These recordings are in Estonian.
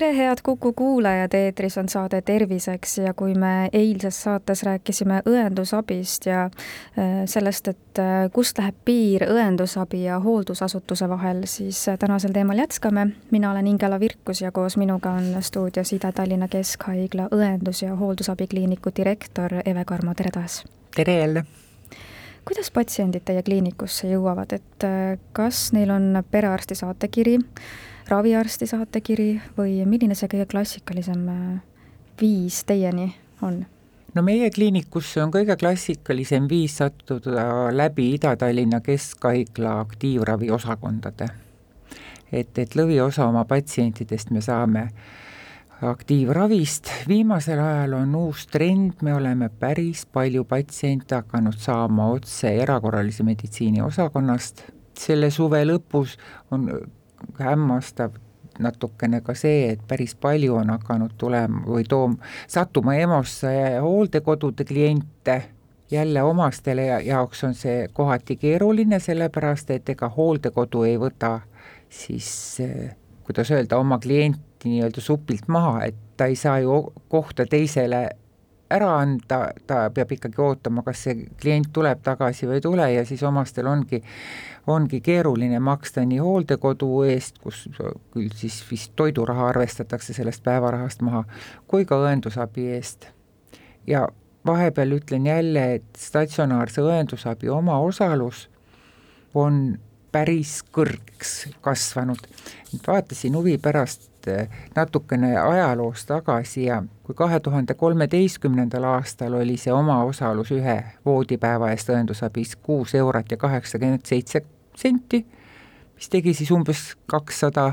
tere, head Kuku kuulajad, eetris on saade Terviseks ja kui me eilses saates rääkisime õendusabist ja äh, sellest, et äh, kust läheb piir õendusabi ja hooldusasutuse vahel, siis äh, tänasel teemal jätkame. mina olen Ingela Virkus ja koos minuga on stuudios Ida-Tallinna Keskhaigla õendus- ja hooldusabikliiniku direktor Eve Karmo, tere taas! tere jälle! kuidas patsiendid teie kliinikusse jõuavad, et kas neil on perearsti saatekiri, raviarsti saatekiri või milline see kõige klassikalisem äh, viis teieni on? no meie kliinikusse on kõige klassikalisem viis sattuda läbi Ida-Tallinna Keskhaigla aktiivravi osakondade. et, et lõviosa oma patsientidest me saame aktiivravist, viimasel ajal on uus trend, me oleme päris palju patsiente hakanud saama otse erakorralise meditsiini osakonnast, selle suve lõpus on hämmastav natukene ka see, et päris palju on hakanud tulema või toom-, sattuma EMO-sse hooldekodude kliente, jälle omastele jaoks on see kohati keeruline, sellepärast et ega hooldekodu ei võta siis kuidas öelda, oma klienti nii-öelda supilt maha, et ta ei saa ju kohta teisele ära anda, ta peab ikkagi ootama, kas see klient tuleb tagasi või ei tule ja siis omastel ongi ongi keeruline maksta nii hooldekodu eest, kus küll siis vist toiduraha arvestatakse sellest päevarahast maha, kui ka õendusabi eest. ja vahepeal ütlen jälle, et statsionaarse õendusabi omaosalus on päris kõrgeks kasvanud. vaatasin huvi pärast eh, natukene ajaloos tagasi ja kui kahe tuhande kolmeteistkümnendal aastal oli see omaosalus ühe voodipäeva eest õendusabis kuus eurot ja kaheksakümmend seitse senti, mis tegi siis umbes kakssada,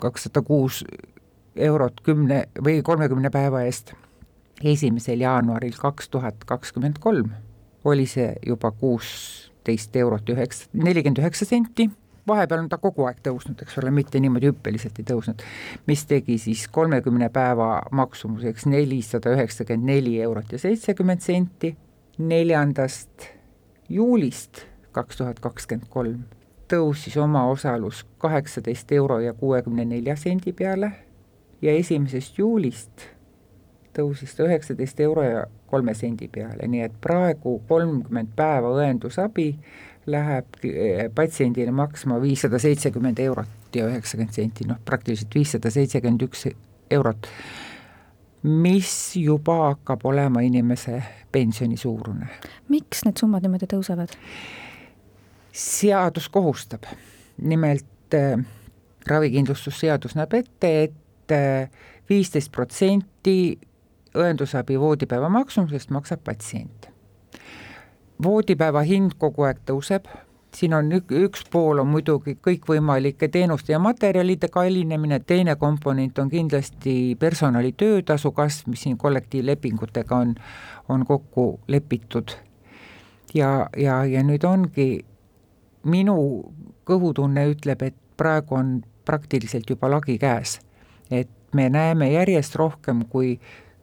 kakssada kuus eurot kümne või kolmekümne päeva eest. esimesel jaanuaril kaks tuhat kakskümmend kolm oli see juba kuusteist eurot üheksa, nelikümmend üheksa senti vahepeal on ta kogu aeg tõusnud, eks ole, mitte niimoodi hüppeliselt ei tõusnud, mis tegi siis kolmekümne päeva maksumuseks nelisada üheksakümmend neli eurot ja seitsekümmend senti, neljandast juulist kaks tuhat kakskümmend kolm. Tõusis omaosalus kaheksateist euro ja kuuekümne nelja sendi peale ja esimesest juulist tõusis ta üheksateist euro ja kolme sendi peale, nii et praegu kolmkümmend päeva õendusabi läheb eh, patsiendile maksma viissada seitsekümmend eurot ja üheksakümmend senti, noh praktiliselt viissada seitsekümmend üks eurot, mis juba hakkab olema inimese pensioni suurune. miks need summad niimoodi tõusevad? seadus kohustab, nimelt äh, ravikindlustusseadus näeb ette, et äh, viisteist protsenti õendusabi voodipäeva maksumusest maksab patsient. Voodipäeva hind kogu aeg tõuseb, siin on ük, üks pool on muidugi kõikvõimalike teenuste ja materjalide kallinemine, teine komponent on kindlasti personali töötasu kasv, mis siin kollektiivlepingutega on, on kokku lepitud. ja, ja, ja nüüd ongi minu kõhutunne ütleb, et praegu on praktiliselt juba lagi käes. et me näeme järjest rohkem, kui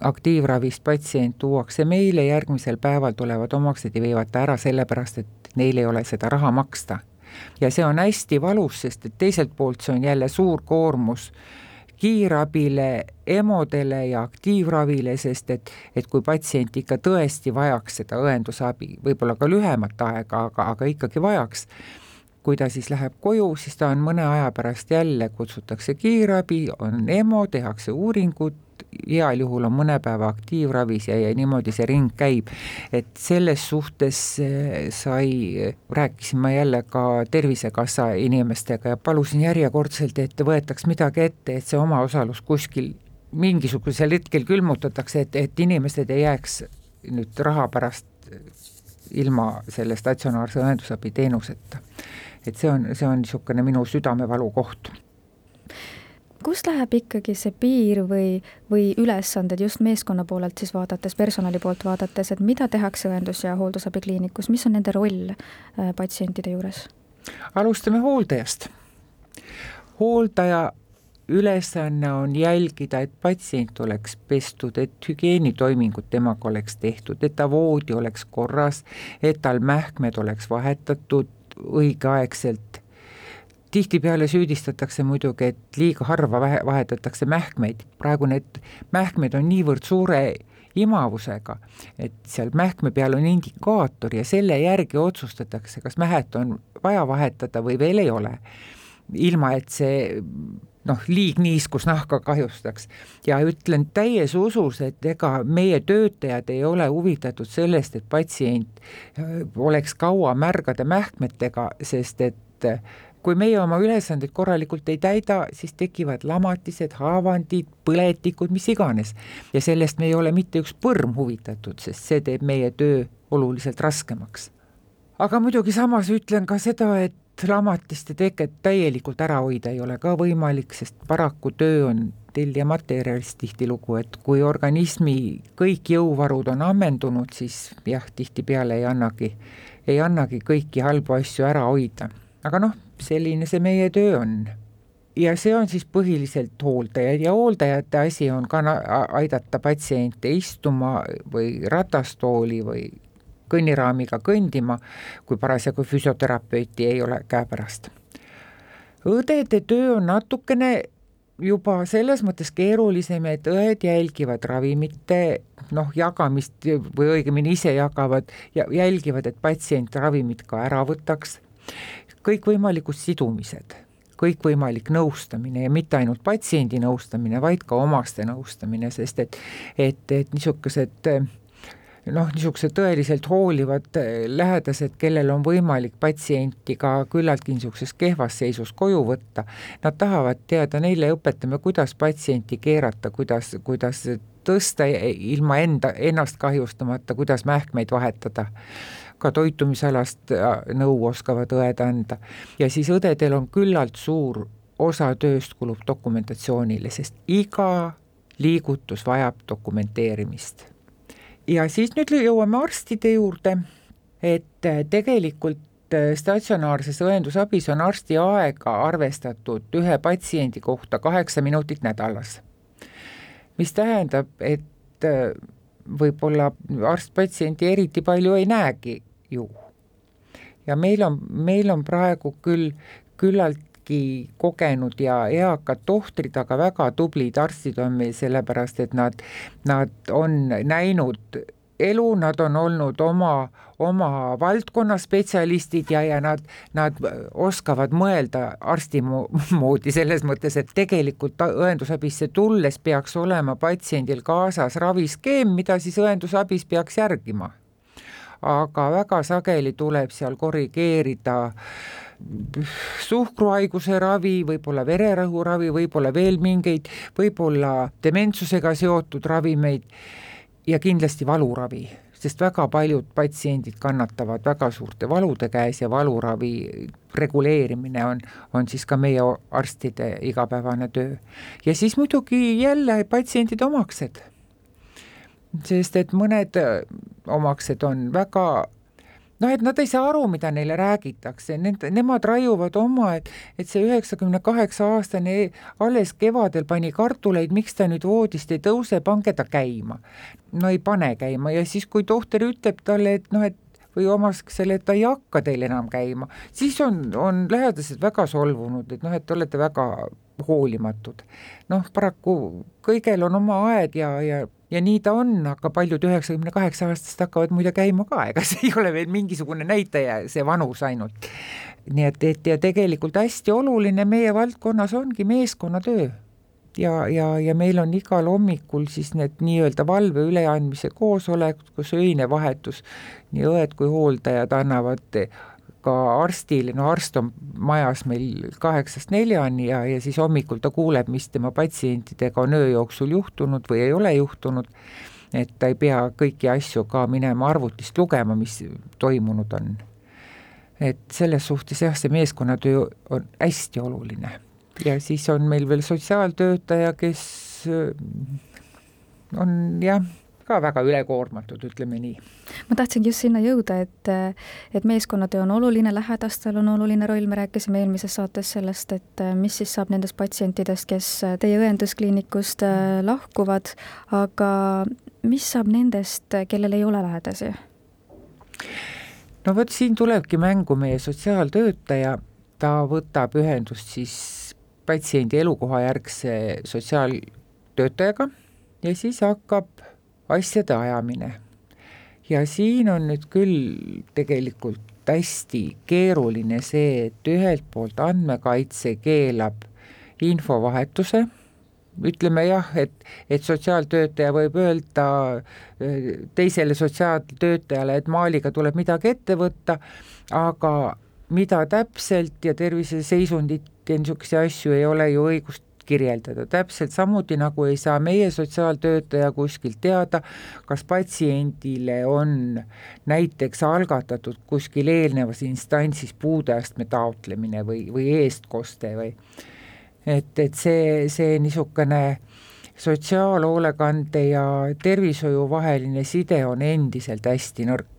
aktiivravist patsient tuuakse meile, järgmisel päeval tulevad omaksed ja viivad ta ära, sellepärast et neil ei ole seda raha maksta. ja see on hästi valus, sest et teiselt poolt see on jälle suur koormus kiirabile, EMO-dele ja aktiivravile, sest et, et kui patsient ikka tõesti vajaks seda õendusabi, võib-olla ka lühemat aega, aga, aga ikkagi vajaks, kui ta siis läheb koju, siis ta on mõne aja pärast jälle, kutsutakse kiirabi, on EMO, tehakse uuringud, heal juhul on mõne päeva aktiivravis ja, ja niimoodi see ring käib. et selles suhtes eh, sai, rääkisin ma jälle ka Tervisekassa inimestega ja palusin järjekordselt, et võetaks midagi ette, et see omaosalus kuskil mingisugusel hetkel külmutatakse, et, et inimesed ei jääks nüüd raha pärast ilma selle statsionaarse õendusabi teenuseta. et see on, see on niisugune minu südamevalu koht kust läheb ikkagi see piir või, või ülesanded just meeskonna poolelt siis vaadates, personali poolt vaadates, et mida tehakse õendus- ja hooldusabikliinikus, mis on nende roll äh, patsientide juures? alustame hooldajast. hooldaja ülesanne on jälgida, et patsient oleks pestud, et hügieenitoimingud temaga oleks tehtud, et ta voodi oleks korras, et tal mähkmed oleks vahetatud õigeaegselt. Tihtipeale süüdistatakse muidugi, et liiga harva vahetatakse mähkmeid, praegu need mähkmed on niivõrd suure imavusega, et seal mähkme peal on indikaator ja selle järgi otsustatakse, kas mähet on vaja vahetada või veel ei ole. ilma, et see noh, liigniiskus nahka kahjustaks. ja ütlen täies usus, et ega meie töötajad ei ole huvitatud sellest, et patsient äh, oleks kaua märgade mähkmetega, sest et äh, kui meie oma ülesandeid korralikult ei täida, siis tekivad lamatised, haavandid, põletikud, mis iganes. ja sellest me ei ole mitte üks põrm huvitatud, sest see teeb meie töö oluliselt raskemaks. aga muidugi samas ütlen ka seda, et lamatiste teket täielikult ära hoida ei ole ka võimalik, sest paraku töö on tellija materjalist tihtilugu, et kui organismi kõik jõuvarud on ammendunud, siis jah, tihtipeale ei annagi, ei annagi kõiki halbu asju ära hoida. aga noh, selline see meie töö on. ja see on siis põhiliselt hooldajad ja hooldajate asi on ka aidata patsiente istuma või ratastooli või kõnniraamiga kõndima, kui parasjagu füsioterapeuti ei ole käepärast. õdede töö on natukene juba selles mõttes keerulisem, et õed jälgivad ravimite noh, jagamist või õigemini ise jagavad ja jälgivad, et patsient ravimit ka ära võtaks. Kõikvõimalikud sidumised, kõikvõimalik nõustamine ja mitte ainult patsiendi nõustamine, vaid ka omaste nõustamine, sest et, et, et niisugused noh, niisugused tõeliselt hoolivad eh, lähedased, kellel on võimalik patsienti ka küllaltki niisuguses kehvas seisus koju võtta, nad tahavad teada, neile õpetame, kuidas patsienti keerata, kuidas, kuidas tõsta ilma enda, ennast kahjustamata, kuidas mähkmeid vahetada ka toitumisalast äh, nõu oskavad õed anda ja siis õdedel on küllalt suur osa tööst kulub dokumentatsioonile, sest iga liigutus vajab dokumenteerimist ja siis nüüd jõuame arstide juurde, et äh, tegelikult äh, statsionaarses õendusabis on arsti aega arvestatud ühe patsiendi kohta kaheksa minutit nädalas. mis tähendab, et võib-olla arst patsienti eriti palju ei näegi ju. ja meil on, meil on praegu küll küllalt küllaltki kogenud ja eakad tohtrid, aga väga tublid arstid on meil sellepärast, et nad, nad on näinud elu, nad on olnud oma, oma valdkonna spetsialistid ja, ja nad, nad oskavad mõelda arsti moodi selles mõttes, et tegelikult õendusabisse tulles peaks olema patsiendil kaasas raviskeem, mida siis õendusabis peaks järgima. Aga väga sageli tuleb seal korrigeerida suhkruhaiguse ravi, võib-olla vererõhuravi, võib-olla veel mingeid, võib-olla dementsusega seotud ravimeid ja kindlasti valuravi, sest väga paljud patsiendid kannatavad väga suurte valude käes ja valuravi reguleerimine on, on siis ka meie arstide igapäevane töö. ja siis muidugi jälle patsientide omaksed sest et mõned omaksed on väga noh, et nad ei saa aru, mida neile räägitakse, nend-, nemad raiuvad oma, et et see üheksakümne kaheksa aastane alles kevadel pani kartuleid, miks ta nüüd voodist ei tõuse, pange ta käima. no ei pane käima ja siis, kui tohter ütleb talle, et noh, et või omaksele, et ta ei hakka teil enam käima, siis on, on lähedased väga solvunud, et noh, et te olete väga hoolimatud. noh, paraku kõigel on oma aeg ja, ja ja nii ta on, aga paljud üheksakümne kaheksa aastased hakkavad muide käima ka, ega see ei ole veel mingisugune näitaja, see vanus ainult. nii et, et ja tegelikult hästi oluline meie valdkonnas ongi meeskonnatöö ja, ja, ja meil on igal hommikul siis need nii-öelda valve üleandmise koosolekud, kus öine vahetus, nii õed kui hooldajad annavad ka arstile, no arst on majas meil kaheksast neljani ja, ja siis hommikul ta kuuleb, mis tema patsientidega on öö jooksul juhtunud või ei ole juhtunud, et ta ei pea kõiki asju ka minema arvutist lugema, mis toimunud on. et selles suhtes jah, see meeskonnatöö on hästi oluline ja siis on meil veel sotsiaaltöötaja, kes on jah, ka väga ülekoormatud, ütleme nii. ma tahtsingi just sinna jõuda, et, et meeskonnatöö on oluline, lähedastel on oluline roll, me rääkisime eelmises saates sellest, et mis siis saab nendest patsientidest, kes teie õenduskliinikust lahkuvad, aga mis saab nendest, kellel ei ole lähedasi? no vot, siin tulebki mängu meie sotsiaaltöötaja, ta võtab ühendust siis patsiendi elukohajärgse sotsiaaltöötajaga ja siis hakkab asjade ajamine. ja siin on nüüd küll tegelikult hästi keeruline see, et ühelt poolt andmekaitse keelab infovahetuse, ütleme jah, et, et sotsiaaltöötaja võib öelda äh, teisele sotsiaaltöötajale, et Maaliga tuleb midagi ette võtta, aga mida täpselt ja terviseseisundit ja niisuguseid asju ei ole ju õigust kirjeldada, täpselt samuti nagu ei saa meie sotsiaaltöötaja kuskilt teada, kas patsiendile on näiteks algatatud kuskil eelnevas instantsis puudeastme taotlemine või, või eestkoste või. Et, et see, see niisugune sotsiaalhoolekande ja tervishoiu vaheline side on endiselt hästi nõrk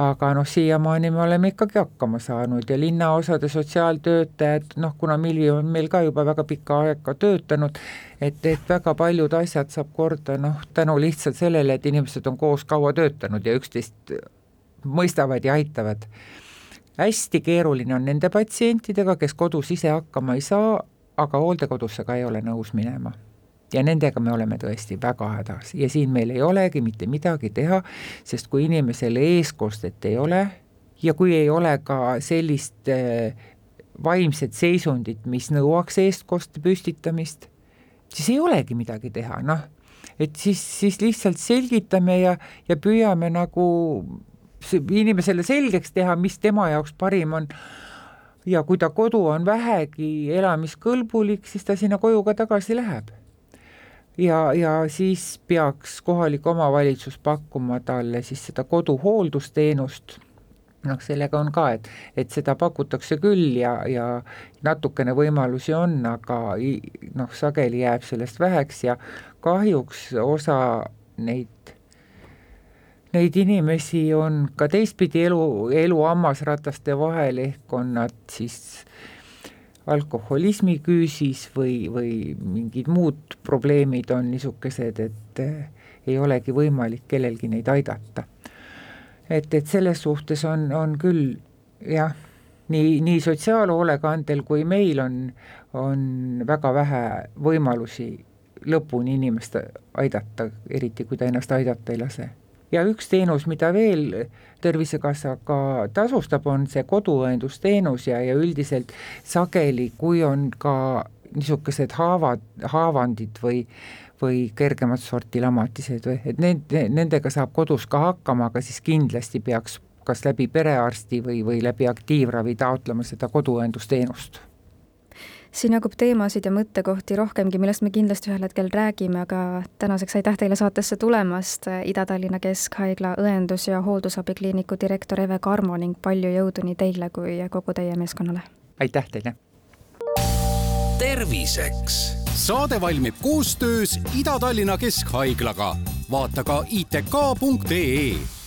aga noh, siiamaani me oleme ikkagi hakkama saanud ja linnaosade sotsiaaltöötajad, noh, kuna Milvi on meil ka juba väga pikka aega töötanud, et, et väga paljud asjad saab korda noh, tänu lihtsalt sellele, et inimesed on koos kaua töötanud ja üksteist mõistavad ja aitavad. hästi keeruline on nende patsientidega, kes kodus ise hakkama ei saa, aga hooldekodusse ka ei ole nõus minema ja nendega me oleme tõesti väga hädas. Ja siin meil ei olegi mitte midagi teha, sest kui inimesel eeskostet ei ole ja kui ei ole ka sellist äh, vaimset seisundit, mis nõuaks eestkoste püstitamist, siis ei olegi midagi teha, noh, et siis, siis lihtsalt selgitame ja, ja püüame nagu inimesele selgeks teha, mis tema jaoks parim on. Ja kui ta kodu on vähegi elamiskõlbulik, siis ta sinna koju ka tagasi läheb ja, ja siis peaks kohalik omavalitsus pakkuma talle siis seda koduhooldusteenust, noh, sellega on ka, et, et seda pakutakse küll ja, ja natukene võimalusi on, aga noh, sageli jääb sellest väheks ja kahjuks osa neid, neid inimesi on ka teistpidi elu, elu hammasrataste vahel, ehk on nad siis alkoholismi küüsis või, või mingid muud probleemid on niisugused, et eh, ei olegi võimalik kellelgi neid aidata. et, et selles suhtes on, on küll jah, nii, nii sotsiaalhoolekandel kui meil on, on väga vähe võimalusi lõpuni inimest aidata, eriti kui ta ennast aidata ei lase ja üks teenus, mida veel Tervisekassa ka tasustab, on see koduõendusteenus ja, ja üldiselt sageli, kui on ka niisugused haavad, haavandid või või kergemat sorti lamatised või, et need, nendega saab kodus ka hakkama, aga siis kindlasti peaks kas läbi perearsti või, või läbi aktiivravi taotlema seda koduõendusteenust siin jagub teemasid ja mõttekohti rohkemgi, millest me kindlasti ühel hetkel räägime, aga tänaseks aitäh teile saatesse tulemast, Ida-Tallinna Keskhaigla õendus- ja hooldusabikliiniku direktor Eve Karmo ning palju jõudu nii teile kui kogu teie meeskonnale! aitäh teile! terviseks! saade valmib koostöös Ida-Tallinna Keskhaiglaga. vaata ka itk.ee